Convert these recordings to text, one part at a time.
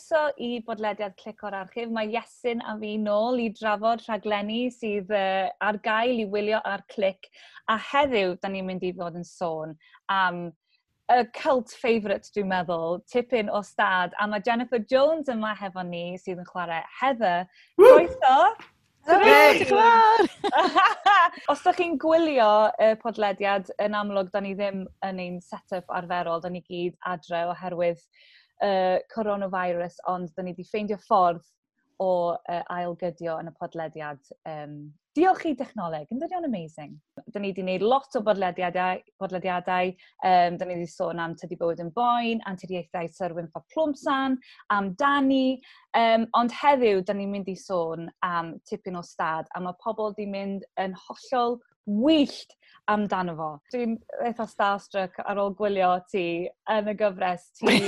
croeso i bodlediad Clic o'r Archif. Mae Iesyn a fi nôl i drafod rhaglenni sydd uh, ar gael i wylio ar clic. A heddiw, da ni'n mynd i fod yn sôn am y cult favourite, dwi'n meddwl, tipyn o stad. A mae Jennifer Jones yma hefo ni sydd yn chwarae Heather. Croeso! Os ydych chi'n gwylio y podlediad, yn amlwg, da ni ddim yn ein set-up arferol, da ni gyd adre oherwydd uh, coronavirus, ond da ni wedi ffeindio ffordd o uh, ailgydio yn y podlediad. Um, diolch i dechnoleg, yn dynion amazing. Da ni wedi gwneud lot o bodlediadau, bodlediadau. Um, da ni wedi sôn am tydi bywyd yn boen, anturiaethau syrwyn ffa Plwmsan, am Dani. Um, ond heddiw, da ni'n mynd i sôn am tipyn o stad, a mae pobl wedi mynd yn hollol wyllt amdano fo. Dwi'n eitha starstruck ar ôl gwylio ti yn y gyfres ti.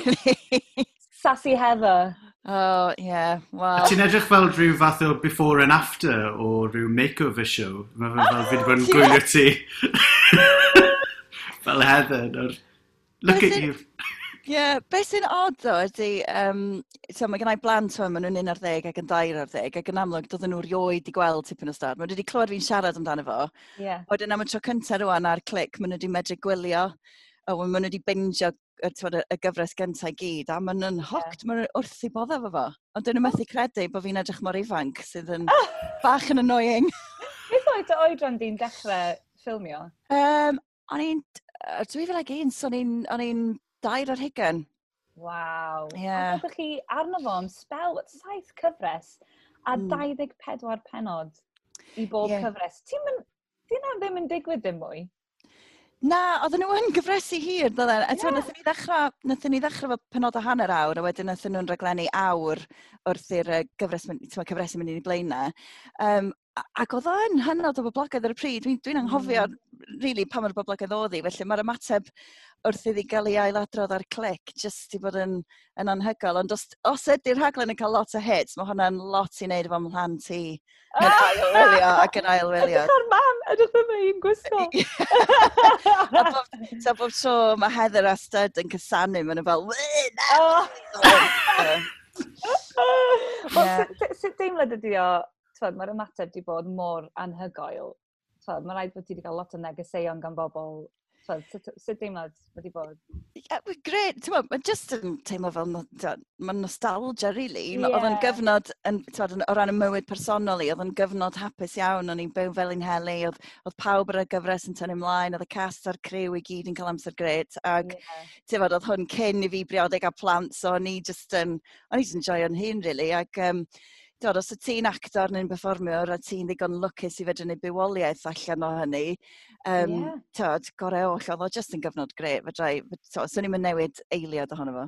Sassy Heather. Oh, yeah, Well. Ti'n edrych fel rhyw fath o before and after o rhyw makeover show. Mae fe fel fi wedi bod yn oh, gwylio ti. fel Heather. Or... Look at you. Ie, yeah, beth sy'n odd ddo ydy, um, so mae gennau blant yma, maen nhw'n 11 ac yn 12 ac yn amlwg doedden nhw rioed i gweld tipyn o stad. Mae wedi clywed fi'n siarad amdano fo. Yeah. Oedden am y tro cyntaf rwan ar clic, maen nhw wedi medru gwylio, a maen nhw wedi bingio y, y, y gyfres gyntaf i gyd, a maen nhw'n hoct, yeah. maen nhw wrth i bodda fo fo. Ond dyn nhw'n methu credu bod fi'n edrych mor ifanc, sydd yn bach yn annoying. Beth oed o oedran di'n dechrau ffilmio? Um, o'n i'n 2001, so o'n i'n dair ar hygen. Waw. Yeah. A chi arno fo am spel saith cyfres a mm. 24 penod i bob yeah. cyfres. Ti'n mynd, ddim yn digwydd dim mwy? Na, oedden nhw yn gyfresu hir, dydden. Eto, yeah. nathyn ni ddechrau, nathyn ni ddechrau fo penod o hanner awr, a wedyn nathyn nhw'n raglennu awr wrth i'r gyfres, cyfresu mynd i'n blaenau. Um, ac oedd o'n hynod o boblogaidd ar y pryd. Dwi'n dwi anghofio mm. really pa mor boblogaidd oedd hi, felly mae'r ymateb wrth iddi gael ei ailadrodd ar clic jyst i bod yn, yn anhygol. Ond os, os ydy'r rhaglen yn cael lot o hits, mae hwnna'n lot i wneud efo mhlan ti. Yn ah! ailwylio ac yn ailwylio. Ydych ar mam, ydych ddim i'n gwisgo. a bob, so bob tro mae Heather a Stud yn cysanu, mae'n fel, na! Oh. Sut deimlad ydi o t'od, mae'r ymateb wedi bod mor anhygoel. T'od, mae rhaid bod ti wedi cael lot o negeseuon gan bobl Sut deimlad wedi bod? Yeah, Gret, ti'n meddwl, mae'n just yn teimlo fel, mae'n nostalgia, really. Yeah. Oedd yn gyfnod, yn, bod, o ran y mywyd personol i, oedd yn gyfnod hapus iawn, o'n i'n byw fel un heli, oedd, oedd pawb ar y gyfres yn tynnu ymlaen, oedd y cast a'r criw i gyd yn cael amser gret, ac yeah. ti'n meddwl, oedd hwn cyn i fi briodeg a plant, so o'n i just yn, o'n i'n joio'n hun, really, ac um, dod, os y ti'n actor neu'n performiwr a ti'n ddigon lwcus i fedrwn ni bywoliaeth allan o hynny, um, yeah. tod, gore oll, oedd o just yn gyfnod gret, fedrai, tod, swn i'n newid eiliad ohono fo.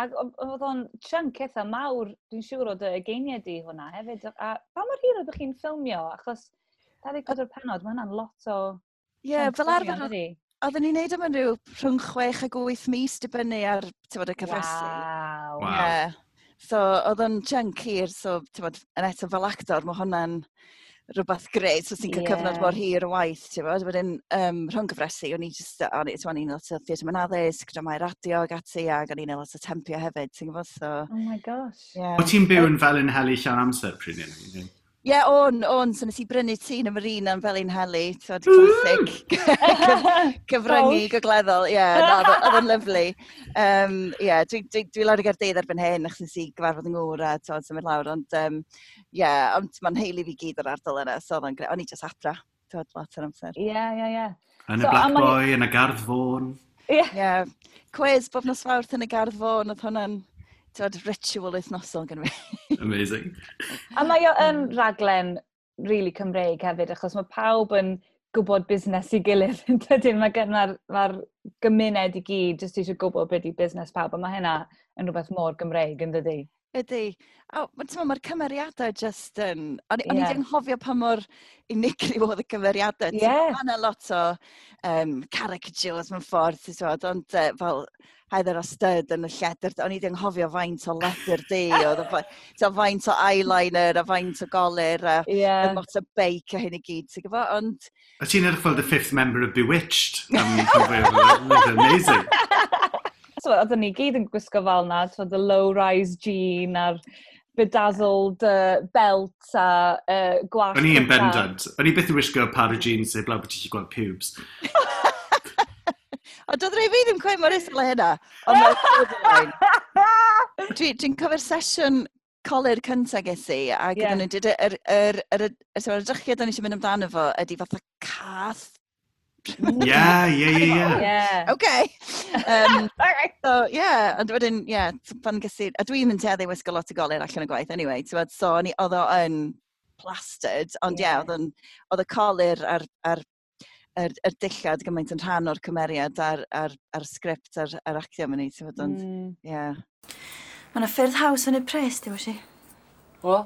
Ac oedd o'n chunk eitha mawr, dwi'n siŵr o dy geiniau di hwnna hefyd. A pa mor hir oeddech chi'n ffilmio? Achos 24 penod, mae hwnna'n lot o... Ie, yeah, fel arfer, oedden ni'n neud am yn rhyw rhwng 6 ac 8 mis, dibynnu ar tyfod y cyfresu. Waw! Wow. Yeah. So oedd yn chunk hir, so bod, yn eto fel actor, mae hwnna'n rhywbeth greu, so ti'n cael yeah. cyfnod mor hir o waith, ti'n bod? Wedyn, um, rhwng gyfresu, o'n i just, o'n i'n o'n i'n lot o theatr mewn addysg, dramau radio ag ati, ac o'n i'n lot o tempio hefyd, ti'n gwybod? So, oh my gosh. Yeah. O ti'n byw yn fel yn heli llawn amser, pryd Ie, yeah, o'n, o'n, so nes i brynu tîn y marina am fel un heli, ti'n classic, cyfryngu gogleddol, ie, yeah, oedd yn lyflu. Um, ie, yeah, dwi, dwi, dwi lawr i Gaerdydd erbyn hyn, achos nes i gyfarfod yng Ngŵr a ti'n symud lawr, ond um, yeah, ond mae'n heili fi gyd o'r ardal yna, so o'n gre, o'n i just adra, ti'n lot o'r amser. Ie, ie, ie. Yn y Black Boy, yn y Gardd Fôn. Ie. Yeah. Cwes bob nos fawrth yn y Gardd Fôn, oedd hwnna'n tywed, ritual wythnosol gen fi. Amazing. a mae o yn raglen really Cymreig hefyd, achos mae pawb yn gwybod busnes i gilydd. Dydyn, mae gen r, ma gymuned i gyd jyst eisiau gwybod beth yw busnes pawb, a mae hynna yn rhywbeth mor Gymreig yn dydy. Ydy. A w- cymeriadau just yn o'n yeah. i 'di anghofio pa mor unigryw oedd y cymeriadau. Ie. Ma' 'na lot o um, caricatures mewn ffordd ti t'wod ond uh, fel Heather O'Styd yn y lledr o'n i 'di anghofio faint o ledr di, oedd o faint o eyeliner a faint o golir a... yeah. lot o beic a hyn i gyd ti'n gyfo, ond... Wyt ti'n edrych fel the fifth member of Bewitched Um, amazing twa, oedden ni gyd yn gwisgo fel na, twa, the low-rise jean a'r bedazzled uh, belt a uh, gwallt. O'n i yn bendant. O'n i byth yn wisgo par o jeans sef blaw bod ti'n gweld pubes. o doedd rhaid fi ddim cwein mor isel hynna. Dwi'n dwi cofio'r sesiwn colir cyntaf ges i, ac yeah. nhw'n dweud, yr, yr, yr, yr, yr, yr, yr, yr, yr, yr, yr, yr, yr, yr, yeah, yeah, yeah, yeah. yeah. Okay. Um, right. so, yeah, ond wedyn, yeah, pan gysi, a dwi'n mynd teddi wisgo lot o golir allan o gwaith, anyway, ti'n so, ni oedd o yn plastered, ond yeah, yeah oedd y colir ar, ar yr, yr dillad gymaint yn rhan o'r cymeriad a'r, ar, ar sgript a'r, ar actio mewn i, ti'n fod ond, mm. yeah. Mae yna ffyrdd haws yn y pres, di wysi? O?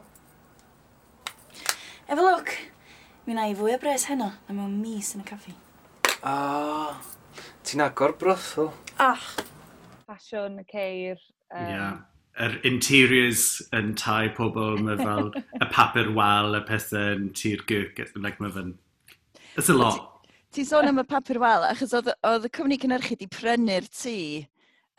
Efo look, mi wna i fwy o bres heno, na mewn mis yn y caffi. A ti'n agor brothel? Ach, ffasiwn y ceir. Um... Yeah. Yr er interiors yn tai pobl, mae fel y papur wal, y pethau yn tir gyrc, like mae fe'n... It's a lot. Ti'n sôn am y papur wal, achos oedd y cwmni cynhyrchu di prynu'r tŷ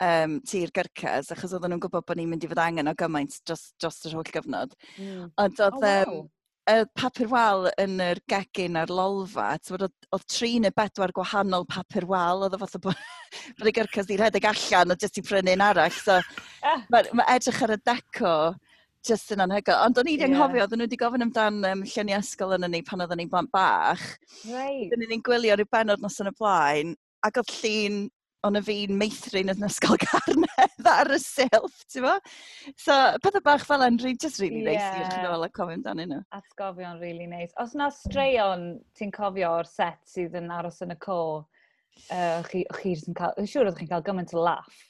um, tŷ'r gyrcas, achos oedden nhw'n gwybod bod ni'n mynd i fod angen o gymaint dros, dros yr holl gyfnod. Mm. Ond oedd... Oh, wow. um, y papur wal yn yr gegin a'r lolfa, oedd, oedd tri neu bedwar gwahanol papur wal, oedd o fath o bod y gyrcas di redeg allan, oedd jyst i prynu'n arall. So, mae ma edrych ar y deco jyst yn anhygoel. Ond o'n i ddim yeah. anghofio, oedden nhw wedi gofyn amdan um, lluniau ysgol yn ni pan oedden ni'n blant bach. Right. Dyn ni'n gwylio rhyw benod nos yn y blaen, ac oedd llun ond y fi'n meithrin yn ysgol garnedd ar y silff, ti'n bo? So, pethau bach fel yn rili, just really yeah. neis i'r chynol a cofio amdano nhw. Atgofion really nice. Os na straeon ti'n cofio o'r set sydd yn aros yn y co, uh, chi, chi cael, yn siŵr oedd chi'n cael gymaint o laff.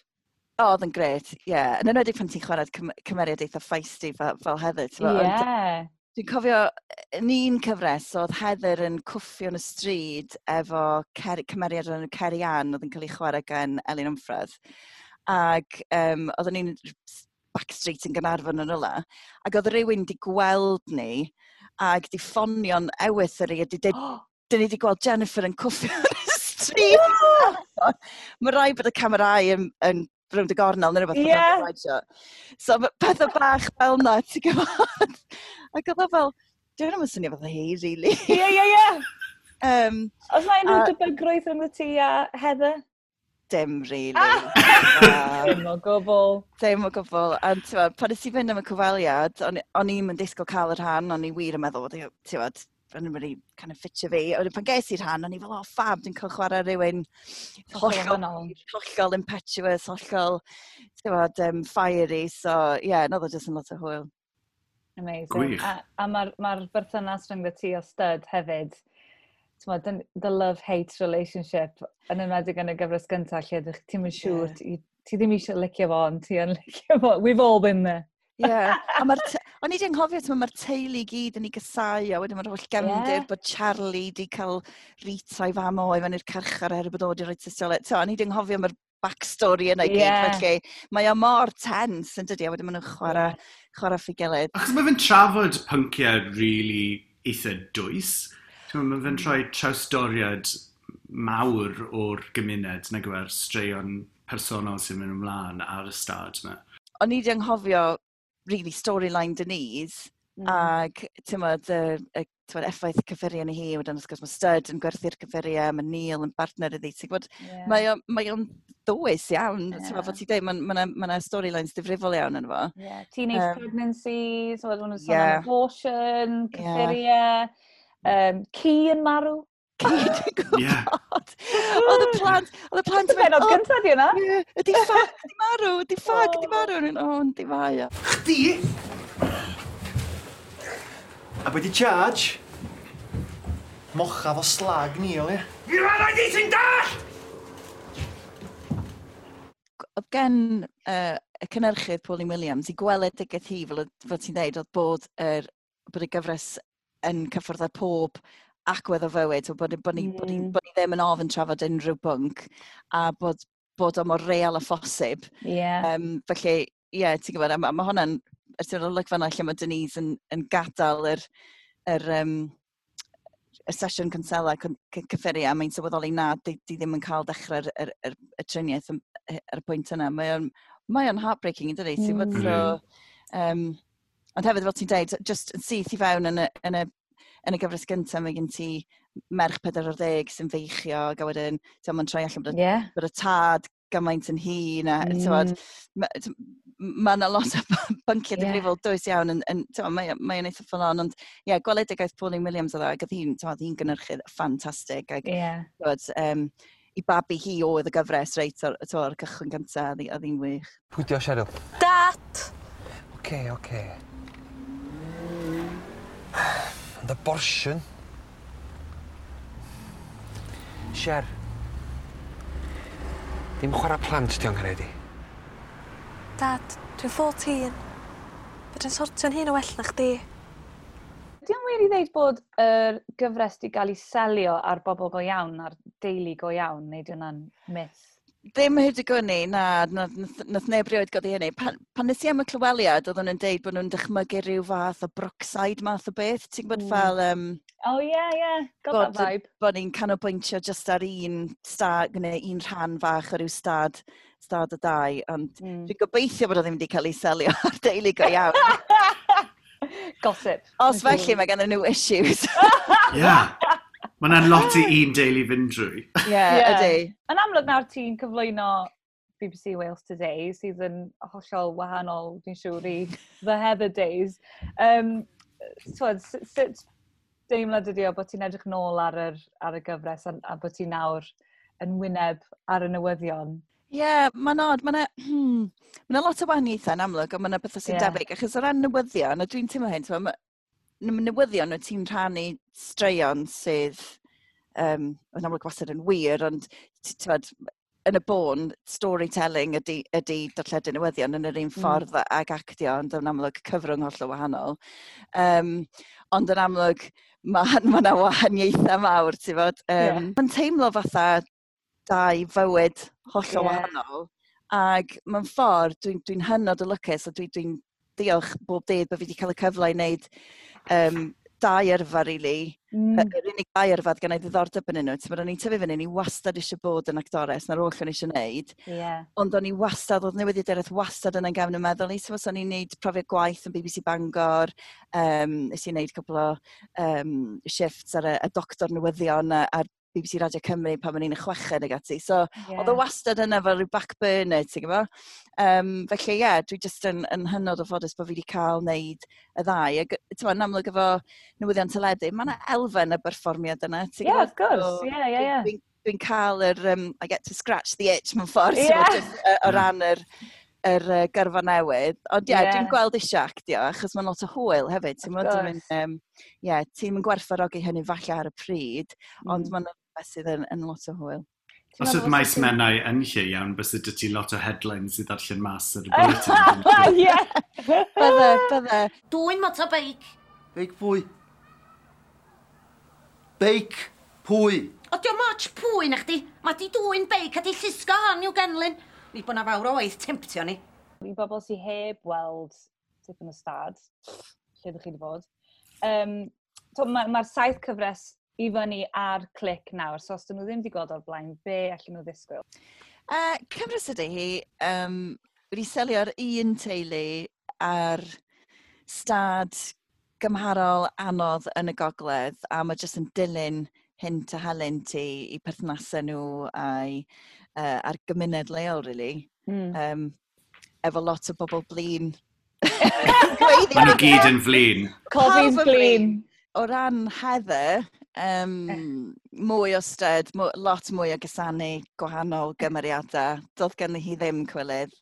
O, oedd yn gret, ie. Yeah. Yn enwedig pan ti'n chwarae cym cymeriad eitha feisty fel, fel heddiw, ti'n bo? Yeah. Dwi'n cofio e, yn un cyfres oedd Heather yn cwffio yn y stryd efo cer, cymeriad yn Ceri Ann oedd yn cael ei chwarae gan Elin Ymffredd. Ac um, oedden ni'n Backstreet yn Gynarfon yn yla. Ac oedd rhywun di gweld ni ac di ffonio'n ewyth yr i a di dweud, oh! dyn ni wedi gweld Jennifer yn cwffio yn y stryd. Mae rai bod y camerau yn, yn rhwng y gornel neu rhywbeth. Ie. Yeah. So pethau bach fel na, ti'n gwybod? Ac oedd o e fel, dwi'n ddim yn swnio fel hi, really. Ie, ie, ie. Um, Os mae unrhyw debygrwydd rhwng y ti a Heather? Dim, really. Ah! Dim o gwbl. Dim o gwbl. A ti'n pan ys i fynd am y cyfaliad, o'n i'n mynd disgwyl cael yr rhan, o'n i wir yn meddwl, ti'n yn really kind of ffitio fi. A pan ges i'r rhan, o'n i fel, oh, fab, dwi'n cael chwarae rhywun hollol, hollol impetuous, hollol, ti'n bod, um, fiery. So, ie, yeah, no, just yn lot o hwyl. Amazing. Gwych. A, a mae'r ma, berthynas rhwng y ti o stud hefyd, mod, the love-hate relationship, yn enwedig yn y gyfres gyntaf, lle ti'n mynd siŵr, yeah. ti ddim eisiau licio fo, ond ti yn licio fo. We've all been there. Ie, yeah. a mae'r... O'n i di anghofio, mae'r teulu i gyd yn ei gysau, a wedyn mae'r holl gefndir yeah. bod Charlie di cael Rita i fam o i fan i'r carchar er bod o di roi tystiolaeth. So, o'n i di anghofio mae'r backstory yna i yeah. gyd, felly mae o mor tens yn dydi, a wedyn maen nhw'n chwarae, chwarae gilydd. Ac mae fe'n trafod pynciau really eitha dwys. Mae fe'n mm. troi trawstoriad mawr o'r gymuned, nag yw e, straeon personol sy'n mynd ymlaen ar y stad yma. O'n i di anghofio really storyline Denise, mm. ac ti'n tymod, y, y tywed, effaith cyffuriau ni hi, wedyn wrth gwrs mae Stud yn gwerthu'r cyffuriau, mae Neil yn partner iddi, ti'n gwybod, yeah. mae, mae o'n ddwys iawn, yeah. ti'n fod ti'n dweud, mae yna ma, ma, ma storylines difrifol iawn yn fo. Yeah. Teenage um, pregnancies, wedyn nhw'n sôn yeah. abortion, cyffuriau, yeah. um, ci yn marw, gyd yn gwybod. Oedd y plant... Oedd y plant... Oedd y benod gyntaf di yna? Ydi ffag, di marw, di ffag, di marw. O, yndi fai o. Chdi? A be di charge? Mocha fo slag ni, ie? Mi rhaid i ti'n dall! Oedd gen uh, y cynnyrchydd Pauline Williams i gweld y geth hi fel, fel ti'n dweud, oedd bod, er, bod y gyfres yn cyffwrdd â pob agwedd o fywyd, o bod, bod, ni, mm. bod, ni, bod ni ddim yn ofyn trafod unrhyw bwnc a bod, bod o mor real a phosib. Yeah. Um, felly, ie, yeah, ti'n gwybod, a, a mae hwnna'n, yr ti'n olygfa yna lle mae Denise yn, yn gadael yr, yr, um, y sesiwn cynsela cyffuria, mae'n sylweddoli na, di, di ddim yn cael dechrau'r er, er, er, triniaeth ar y pwynt yna. Mae o'n, mae on heartbreaking yn dydi, mm. so, um, ond hefyd fel ti'n dweud, just yn syth i fewn yn y, yn y yn y gyfres gyntaf mae gen ti merch 40 sy'n feichio ac a wedyn ti'n ma'n troi allan bod, yeah. bod y tad gymaint yn hun a mm. ti'n mae yna lot o bynciau yeah. difrifol dwys iawn yn, yn mae o'n eitha ffynon, ond ie, yeah, gweledigaeth Pauline Williams oedd ac oedd hi'n, oedd gynnyrchydd ffantastig ac yeah. Bod, um, i babi hi oedd y gyfres reit o'r, o'r cychwyn gyntaf, oedd hi'n wych. Pwy di Cheryl? Dat! Oce, okay, oce. Okay. Ond abortion? Sher, dim chwarae plant di o'n gynnu Dad, dwi'n 14. Fedra'n sortio'n hyn o well na chdi. Di o'n wir i ddeud bod y er gyfres di gael ei selio ar bobl go iawn, ar deulu go iawn, neu di hwnna'n mis? Ddim hyd digwynnu, gwni, na, nath, neb rioed godi hynny. Pan, pan nes i am y clyweliad, oedden nhw'n deud bod nhw'n dychmygu rhyw fath o broxide math o beth. Ti'n gwybod mm. fel... Um, oh, ie, yeah, ie. Yeah. Got bod, that vibe. Bod ni'n canolbwyntio just ar un stad, neu un rhan fach o ryw stad, stad o dau. Ond mm. dwi'n gobeithio bod o ddim wedi cael ei selio ar deulu go iawn. Gossip. Os felly mae gen nhw issues. yeah. Mae yna'n lot i un deulu fynd drwy. Ie, yeah, yeah. ydy. Yn amlwg nawr ti'n cyflwyno BBC Wales Today, sydd yn hollol wahanol, dwi'n siŵr, i The Heather Days. Um, Twyd, sut deimlad ydi o bod ti'n edrych nôl ar, yr, ar y gyfres a, a bod ti'n nawr yn wyneb ar y newyddion? Ie, yeah, mae'n odd. Mae'n hmm, ma lot o wahaniaethau yn amlwg, ond mae'n bethau sy'n yeah. debyg. Achos o ran newyddion, a dwi'n teimlo hyn, newyddion wyt ti'n rhannu straeon sydd um, yn amlwg wastad yn wir, ond tywed, yn y bôn, storytelling ydy, ydy darlledu newyddion yn yr un hmm. ffordd mm. ag actio, ond yn amlwg cyfrwng holl o wahanol. Um, ond yn amlwg, mae ma yna wahaniaethau mawr, ti'n fod. Um, yeah. Mae'n teimlo fatha dau fywyd hollol yeah. wahanol, Ac mae'n ffordd dwi'n dwi hynod o lycus a dwi'n dwi, dwi diolch bob dydd bod fi wedi cael y cyfle i wneud um, dau yrfa. Really. Mm. Yr unig dau yrfa gan ei ddiddordeb yn nhw. Ti'n o'n i'n tyfu fyny, ni wastad eisiau bod yn actores, na'r oll o'n eisiau gwneud. Yeah. Ond o'n i wastad, oedd newyddi dereth wastad yn gefn y meddwl i. So, o'n i'n neud profiad gwaith yn BBC Bangor, um, nes i'n neud cwpl o um, shifts ar y, y doctor newyddion a'r BBC Radio Cymru pan o'n i'n y chweched ag ati. So, yeah. oedd o wastad yna fel rhyw back burner, ti'n gwybod? Um, felly, ie, yeah, dwi jyst yn, yn hynod o ffodus bod fi wedi cael wneud y ddau. Ac, ti'n gwybod, yn amlwg efo newyddion teledu, mae yna elfen y berfformiad yna, ti'n gwybod? Ie, yeah, of course, ie, ie, ie. Dwi'n dwi cael yr, um, I get to scratch the itch mewn ffordd, yeah. Just, uh, o hmm. ran yr, yr uh, gyrfa newydd. Ond ie, yeah, yeah. dwi'n gweld eisiau actio, achos mae'n lot o hwyl hefyd. Ti'n mynd, um, yeah, ti'n mynd gwerthfarogi hynny falle ar y pryd, mm. ond hmm. mae'n sydd yn, yn lot o hwyl. Os ydw maes mennau yn lle iawn, bys ydy ti lot o headlines sydd ddarllen mas ar y bulletin. Ie! Bydde, bydde. Dwy'n motorbeic. Beic pwy? Beic pwy? O, diolch moch pwy na chdi. Mae di dwy'n beic a di llusgo hon i'w genlyn. Ni bod na fawr o waith temptio ni. I bobl sy'n heb weld tipyn o stad, lle ydych chi wedi bod. Um, Mae'r ma saith cyfres i fyny ar clic nawr. So os dyn nhw ddim wedi gweld o'r blaen, be allan nhw ddisgwyl? Uh, Cymrys ydy hi um, wedi selio'r un teulu ar stad gymharol anodd yn y gogledd a mae jyst yn dilyn hyn a halen ti i perthnasau nhw a'i, uh, a'r gymuned leol, really. Mm. Um, efo lot o bobl blin. Mae'n nhw gyd yn flin. Cofi'n flin. O ran Heather, um, mwy o ystod, lot mwy o gysanu gwahanol eh. gymeriadau. Doedd gen hi ddim cwilydd.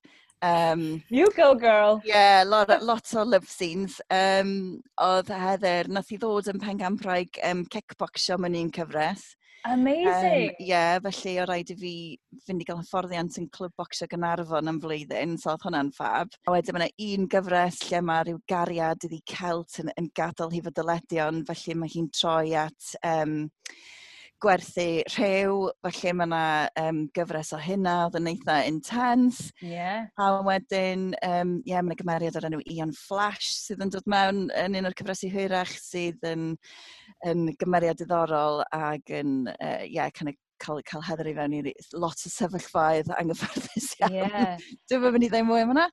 Um, you go, girl! Yeah, lot, lot o love scenes. Um, oedd Heather, nath i ddod yn pengampraig um, kickboxio mewn un cyfres. Amazing! Ie, Um, yeah, felly o rhaid i fi fynd i gael hyfforddiant yn clwb bocsio Gynarfon yn flwyddyn, so oedd hwnna'n ffab. A wedyn mae yna un gyfres lle mae rhyw gariad iddi Celt yn, yn gadael hi fod dyledion, felly mae hi'n troi at um, gwerthu rhew, felly mae yna um, gyfres o hynna oedd yn eitha intense. Yeah. A wedyn, um, yeah, mae'n gymeriad o'r enw Ian Flash sydd yn dod mewn yn un o'r cyfresu hwyrach sydd yn, yn gymeriad diddorol ac yn, uh, yeah, kind of cael, cael Heather i fewn i lot o sefyllfaedd anghyfforddus iawn. Yeah. Dwi'n mynd i ddim mwy am hwnna.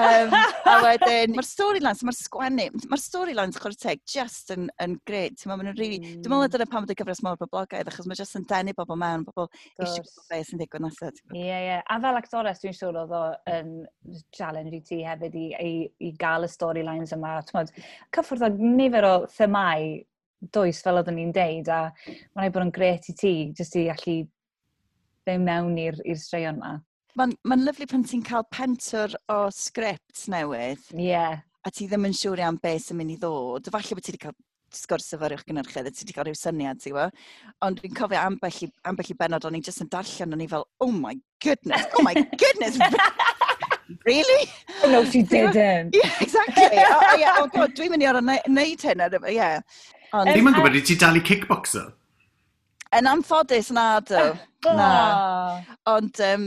Um, a wedyn, mae'r storylines, mae'r sgwennu, mae'r storylines chwrteg just yn, yn gred. Dwi'n meddwl, really, mm. dwi'n meddwl dyna pam ydy gyfres mor boblogaidd, achos mae just yn denu bobl mewn, bobl eisiau gwybod beth sy'n digwydd nesaf. Ie, yeah, ie. Yeah. A fel actores, dwi'n siŵr oedd o'n challenge i ti hefyd i, i, i gael y storylines yma. Cyffwrdd o nifer o themau does fel oeddwn ni'n deud, a mae'n rhaid bod yn gret i ti, jyst i allu fewn mewn i'r straeon yma. Mae'n ma lyflu pan ti'n cael pentwr o sgript newydd. Ie. Yeah. A ti ddim yn siŵr iawn beth sy'n mynd i ddod. Falle bod ti wedi cael sgwrs efo'r uwch gynnyrchydd, a ti wedi cael rhyw syniad, ti'n gwybod? Ond dwi'n cofio ambell i, ambell i benod, o'n i jyst yn darllen, o'n i fel, oh my goodness, oh my goodness! really? Oh no, she didn't. yeah, exactly. oh, yeah, oh god, dwi'n mynd i orau neud hyn. Yeah. Ond... Ddim yn gwybod, ti dal i kickboxer? Yn amffodus, na, do. Ah. na. Ond, um,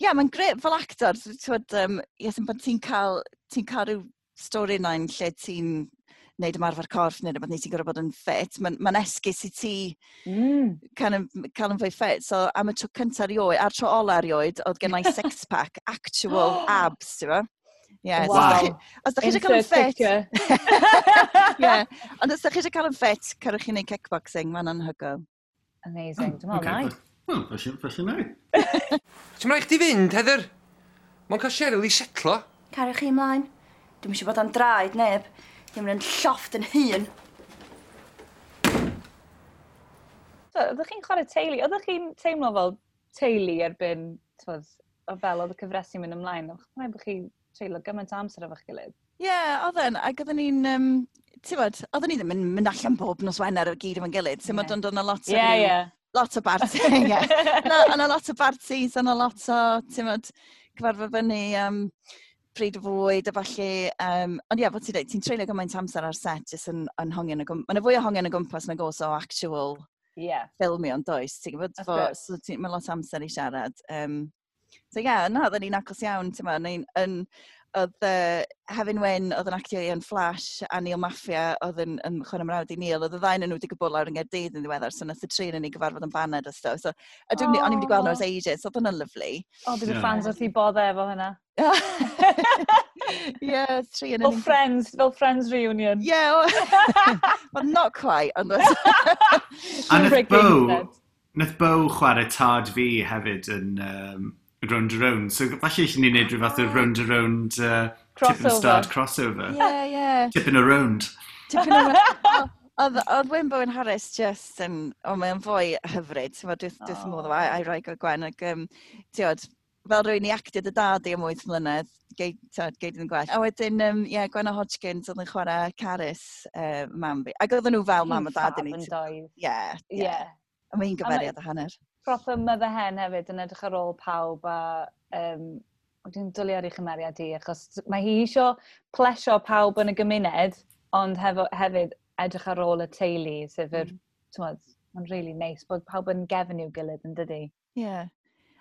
yeah, mae'n gret fel actor. Twyd, um, yes, pan ti'n cael, ti cael rhyw stori na'n lle ti'n wneud ymarfer corff neu rhywbeth, neu ti'n gorfod bod yn ffit. Mae'n ma esgus i ti mm. cael yn fwy ffit. So am y tro cyntaf erioed, a'r tro ola erioed, oedd gen i sex pack, actual abs, ti'n Ie. Wow. Os da chi eisiau cael yn ffit... Ie. Ond os da chi eisiau cael yn ffit, cerwch chi wneud kickboxing, mae'n anhygoel. Amazing. Dwi'n meddwl mai. Wel, hmm, felly, felly nai. Ti'n rhaid chdi fynd, Heather? Mae'n cael Cheryl i setlo. Cariwch chi ymlaen. Dwi'n eisiau bod o'n draed, neb. Dwi'n mynd yn llofft yn hun. So, oeddech chi'n chwarae teulu, oeddech chi'n teimlo fel teulu erbyn, twyd, o fel oedd y cyfresu mynd ymlaen? Oeddech chi'n bod chi treulio gymaint amser efo'ch gilydd. Ie, yeah, oedden, ac oedden ni'n, um, ti'n bod, oedden ni ddim yn mynd allan bob nos Wener o gyd efo'n gilydd, ti'n bod mae dod yna lot o... Ie, Yeah, yeah. Lot o barti, ie. yeah. Yna lot o bartis, yna lot o, ti'n bod, cyfarfod fyny, um, pryd o fwyd a falle. Um, ond ie, yeah, fod ti'n dweud, ti'n treulio gymaint amser ar set jyst yn, yn hongen o gwmpas. mae'n fwy o hongen o gwmpas na gos o actual yeah. ffilmio, ond does? Ti'n gwybod, so, mae lot amser i siarad. Um, So ie, yeah, na, oedden ni'n agos iawn, ti'n ma, ni'n yn, oedd uh, Hefyn Wyn oedd yn actio yn Flash a Neil Maffia oedd yn, yn chwarae mrawd i Neil, oedd y ddau nhw wedi gwbl lawr yng Nghaerdydd yn ddiweddar, so nath y trin yn ei gyfarfod yn baned a stuff. So, a dwi'n oh. o'n i'n wedi gweld nhw as oh. ages, oedd hwnna'n lyflu. O, oh, dwi'n yeah. fans wrth i bodde efo hynna. yeah, tri yn... Fel friends, fel friends reunion. Yeah, well, not quite, ond... a nath Bo, nath Bo chwarae tad fi hefyd yn... Um, round and round. So falle eisiau ni wneud rhyw fath o round and round uh, tip and start crossover. Yeah, yeah. Tipping around. Tipping around. Oedd Wimbo yn Harris just yn, o mae'n fwy hyfryd, ti'n fawr dwi'n oh. modd o a'i rai gael gwen, ac um, tiod, fel rwy'n i actio dy dad i am 8 mlynedd, geid yn gwell. A wedyn, um, yeah, Gwenna Hodgkins oedd yn chwarae Caris, uh, mam fi. Ac oedden nhw fel mam a dad i ni. Ie, ie. A mae'n gymeriad o hanner proper mother hen hefyd yn edrych ar ôl pawb a um, dwi'n dwlu ar ei chymeriad i, achos mae hi eisiau plesio pawb yn y gymuned, ond hefo, hefyd edrych ar ôl y teulu, sef yr, mm. mae'n really neis nice, bod pawb yn gefn i'w gilydd yn dydy. Ie. Yeah.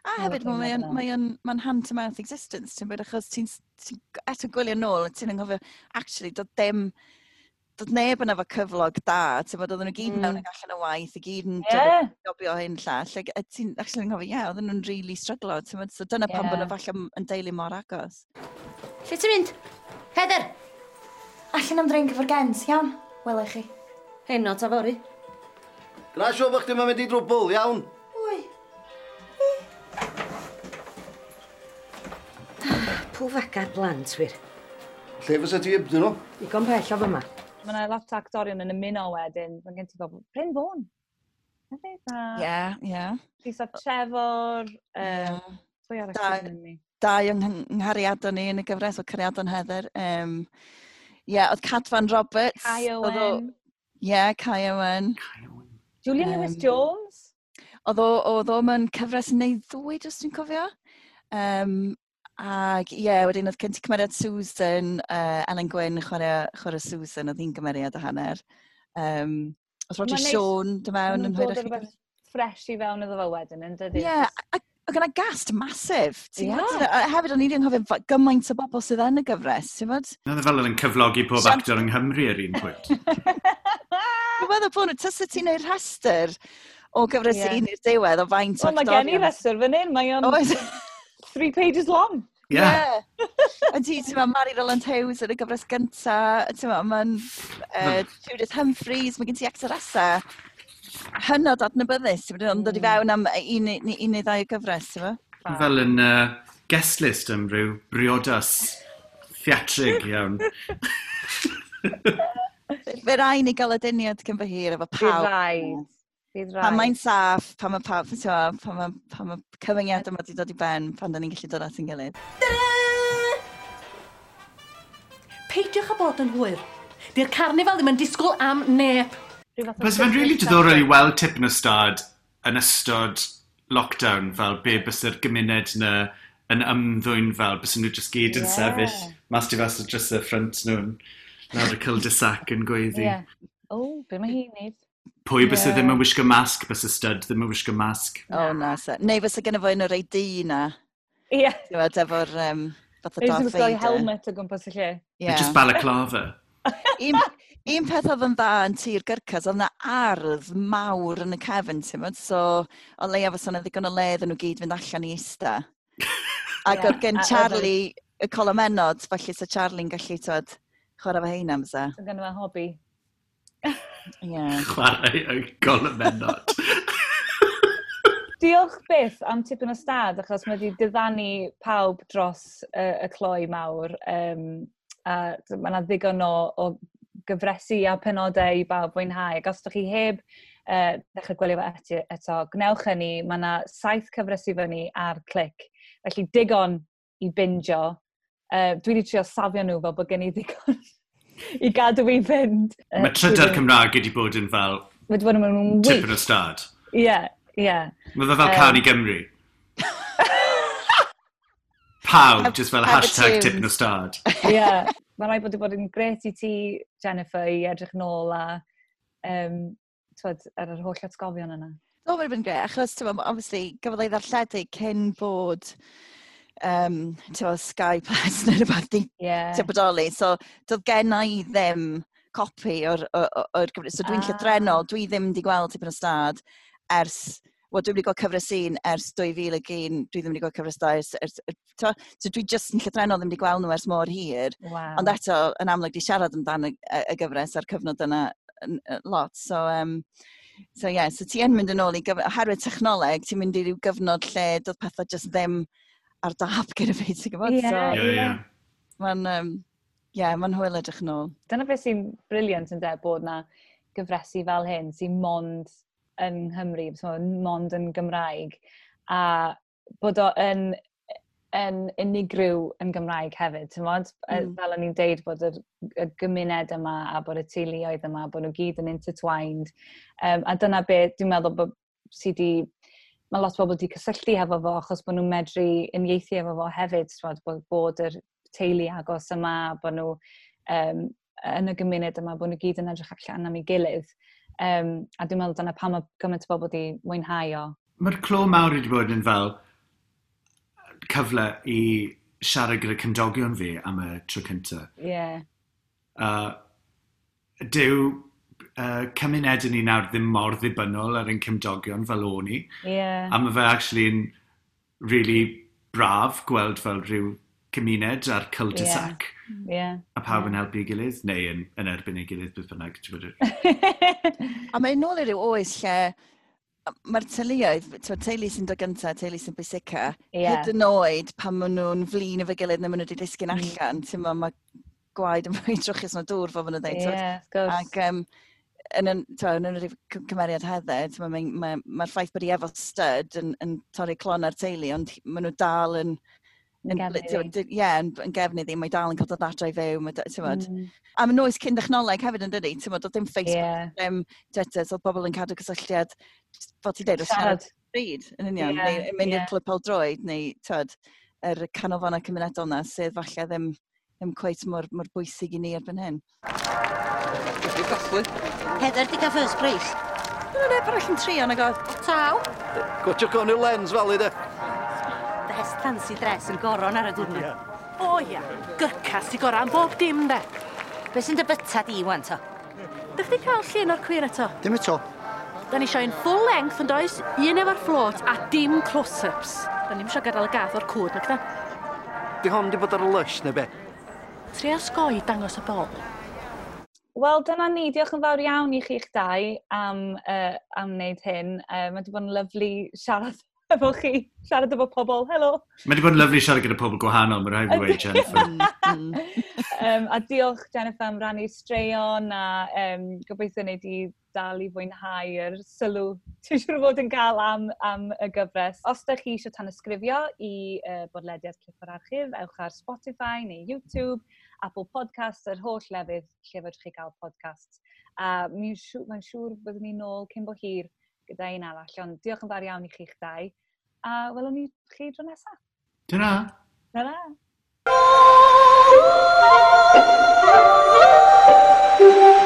A hefyd mae'n mae mae hand-to-mouth existence, ti'n bod achos ti'n ti eto gwylio nôl, ti'n anghofio, actually, dod dim dod neb yn efo cyflog da, ti'n bod oedden nhw gyd yn mm. mewn ac allan o waith, i gyd yn yeah. gobio hyn llall, ac ti'n actually yn gofio, ie, oedden nhw'n really struglo, ti'n bod, so dyna yeah. pan bod nhw falle yn deulu mor agos. Lle ti'n mynd? Heather! Allan am drink efo'r gens, iawn? Wel chi. Hyn o ta fori. Gwna siw bod chdi'n mynd i drwbl, iawn? Oi. Ah, Pw fagar blant, wir. Lle fysa ti ebdyn nhw? Igon pell o fyma mae yna lot o actorion yn ymuno wedyn, mae gen ti bobl, Bryn Fôn. Ie, ie. Lisa Trevor, um, yeah. arall yn ni. Dau yng nghariadon ni yn y gyfres o cariadon Heather. Um, Ie, yeah, oedd Cadfan Roberts. Kai Owen. Ie, yeah, Kai Owen. Julian um, Lewis Jones. Oedd o, oedd o mewn cyfres neu ddwy, jyst dwi'n cofio. Um, Ag ie, yeah, wedyn oedd cynti cymeriad Susan, uh, Ellen Gwyn, chwarae, chwarae Susan, oedd hi'n cymeriad a hanner. Um, oedd Roger Sean, dy mewn, yn hwyrach chi. Fresh i fewn iddo fo wedyn, yn dydy? Ie, yeah, Ac yna gast masif. Yeah. Hefyd, o'n i ddim cofio gymaint o bobl sydd yn y gyfres, ti'n fod? Na, e fel yn cyflogi pob Sian... actor yng Nghymru ar un pwynt. Dwi'n meddwl bod nhw, tysa ti'n neud rhestr o gyfres yeah. un i'r diwedd o faint o actorion. Wel, mae gen i rhestr fan hyn, mae o'n... three pages long. Yeah. Yn ti, ti'n meddwl, Mary Roland Hughes yn y gyfres gynta, ti'n meddwl, mae'n uh, hmm. Judith Humphreys, mae gen ti actoresa hynod adnabyddus, ti'n meddwl, mm. dod i hmm. fewn am un, un, un neu ddau o gyfres, ti'n meddwl? Fel yn uh, guest list am ryw briodas theatrig iawn. Fe rai ni gael aduniad cyn fy hir efo pawb. Fe rai. Bydd rai. Pan mae'n saff, pan mae pawb, pan mae, pan mae cyfyngiad yma wedi dod i ben, pan da ni'n gallu dod at ein gilydd. Peidiwch â bod yn hwyr. Di'r carnifal ddim yn disgwyl am neb. Bys fe'n rili diddorol i weld tip yn ystod yn ystod lockdown fel be bys yr gymuned yna yn ymddwyn fel bys nhw jyst gyd yn yeah. sefyll mas di fas o dros y ffrant nhw'n lawr y cul-de-sac yn gweiddi. Yeah. O, oh, be mae hi'n neud? Pwy yeah. bys ddim yn wisgo masg, bys y styd ddim yn wisgo masg. O, oh, na. So. Neu fysa gen i fo un o'r ei di na. Ie. Yeah. efo'r um, fath o Darth Vader. Rwy'n helmet o gwmpas y lle. Yeah. Just balaclava. un, un peth oedd yn dda yn tir gyrcas, oedd yna ardd mawr yn y cefn, ti'n meddwl. so o leia fysa yna ddigon o ledd yn nhw gyd fynd allan i ista. Ac yeah. oedd gen Charlie, y colomenod, felly sa Charlie'n gallu, tywed, chwarae fe heina, fysa. So gen hobi. Yeah. Chwarae y gol. Diolch byth am tipyn o stad, achos mae wedi diddannu pawb dros uh, y cloi mawr. Um, a mae yna ddigon o, o gyfresu a penodau i bawb fwynhau. Ac os ydych chi heb uh, ddechrau gwylio fe eto, eto gwnewch hynny, mae yna saith cyfresu fyny ar clic. Felly digon i binjo. Uh, dwi wedi trio safio nhw fel bod gen i ddigon i gadw fi fynd. Mae trydar Cymraeg wedi bod yn fel... Mae wedi bod yn wych. Tip yn y stad. Ie, yeah, ie. Yeah. Mae fe fel um, can i Gymru. Pawb, just fel hashtag tip yn y stad. Ie. yeah. Mae rhaid bod wedi bod yn gret i ti, Jennifer, i edrych nôl a um, twyd, ar yr holl atgofion yna. O, mae'n byd yn gret, achos, ti'n obviously, gafodd ei ddarlledu cyn bod um, tywa, Sky Plus neu rhywbeth di yeah. bodoli. So, doedd gen i ddim copi o'r, or or, gyfres. So, dwi'n ah. llythrenol, dwi ddim wedi gweld tipyn o stad ers... Wel, dwi'n wedi gweld cyfres un ers 2001, dwi ddim wedi gweld cyfres 2 ers... ers so, dwi just yn llythrenol ddim wedi gweld nhw ers mor hir. Wow. Ond eto, yn amlwg, di siarad amdano y, y y gyfres a'r cyfnod yna lot. So, um, so, yeah, so ti yn mynd yn ôl i gyfnod... Oherwydd technoleg, ti'n mynd i ryw gyfnod lle doedd pethau just ddim ar dap gyda fi, ti'n gwybod? Ie, ie. Mae'n um, yeah, ma hwyl edrych yn ôl. Dyna beth sy'n briliant yn de bod na gyfresu fel hyn sy'n mond yn Nghymru, so, mond yn Gymraeg, a bod o yn, yn unigryw yn Gymraeg hefyd, ti'n modd? Mm. Fel o'n i'n deud bod y, y gymuned yma a bod y teuluoedd yma, bod nhw gyd yn intertwined. Um, a dyna beth dwi'n meddwl bod sydd wedi mae lot o bobl wedi cysylltu hefo fo achos bod nhw'n medru uniaethu efo fo hefyd, twad, bod, bod yr teulu agos yma, bod nhw um, yn y gymuned yma, bod nhw gyd yn edrych allan am ei gilydd. Um, a dwi'n meddwl dyna pam mae gymaint o bobl wedi mwynhau o. Mae'r clo mawr wedi bod yn fel cyfle i siarad gyda cymdogion fi am y tro cyntaf. Ie. Yeah. Uh, Dyw uh, cymunedau ni nawr ddim mor ddibynnol ar ein cymdogion fel o'n i. Yeah. A mae fe actually yn really braf gweld fel rhyw cymuned a'r cul-de-sac. Yeah. Yeah. A pawb yn helpu ei gilydd, neu yn, yn erbyn ei gilydd beth bynnag. a mae'n nôl i ryw oes lle mae'r teuluoedd, teulu sy'n dod gyntaf, teulu sy'n bwysica, yeah. hyd yn oed pan maen nhw'n flin efo gilydd neu maen nhw wedi disgyn allan, mm. ti'n mae gwaed yn fwy trwchus na dŵr fel maen nhw'n dweud. Yeah, of course. Ac, um, yn, yn, twa, yn yr cymeriad hedded, mae'r ma, ma, ma ffaith bod i efo styd yn, yn torri clon ar teulu, ond maen nhw dal yn... Yn, yn, Ie, yn, yn gefnydd i, mae dal yn cael dod adre i fyw. Mae, mm. A mae noes cyn dechnoleg hefyd yn dydi, ti'n modd, dim Facebook, yeah. dim Twitter, so bobl yn cadw cysylltiad, fel ti'n dweud, o siarad bryd, yn union, yeah. neu mynd i'r yeah. clwb peldroed, neu tyd, yr canolfannau cymunedol yna, sydd falle ddim, ddim cweith mor, mor bwysig i ni erbyn hyn i dathlu. Heather, di ca first prize. Dyna neb arall yn trio na god. Taw. Gwtio con i'r lens fel i de. Best fancy dress yn goron ar y diwrnod. O ia, gycas i goran bob dim de. Be sy'n dy byta di, wan to? Dych chi cael llun o'r cwyr eto? Dim eto. Da ni isio un full length yn does, un efo'r float a dim close-ups. Da ni'n isio gadael y gath o'r cwd, nac da? Di hon di bod ar y lush neu be? Tria sgoi dangos y bol. Wel, dyna ni. Diolch yn fawr iawn i chi'ch dau am, uh, am wneud hyn. Uh, mae wedi bod yn lyflu siarad efo chi, siarad efo pobl. Helo! Mae wedi bod yn lyflu siarad gyda pobl gwahanol, mae'n rhaid i wedi Jennifer. um, a diolch, Jennifer, am rannu straeon a um, gobeithio wneud i dal i fwynhau'r sylw ti'n siŵr fod yn cael am, am y gyfres. Os ydych chi eisiau tanysgrifio i uh, bodlediad Clifford Archif, ewch ar Spotify neu YouTube, Apple Podcasts, yr holl lefydd lle fydwch chi gael podcast. A mae'n siŵr, mae siŵr byddwn ni nôl cyn bo hir gyda un arall, ond diolch yn fawr iawn i chi'ch dau. A welwn ni chi dro nesaf. Dyna! Dyna! Thank you.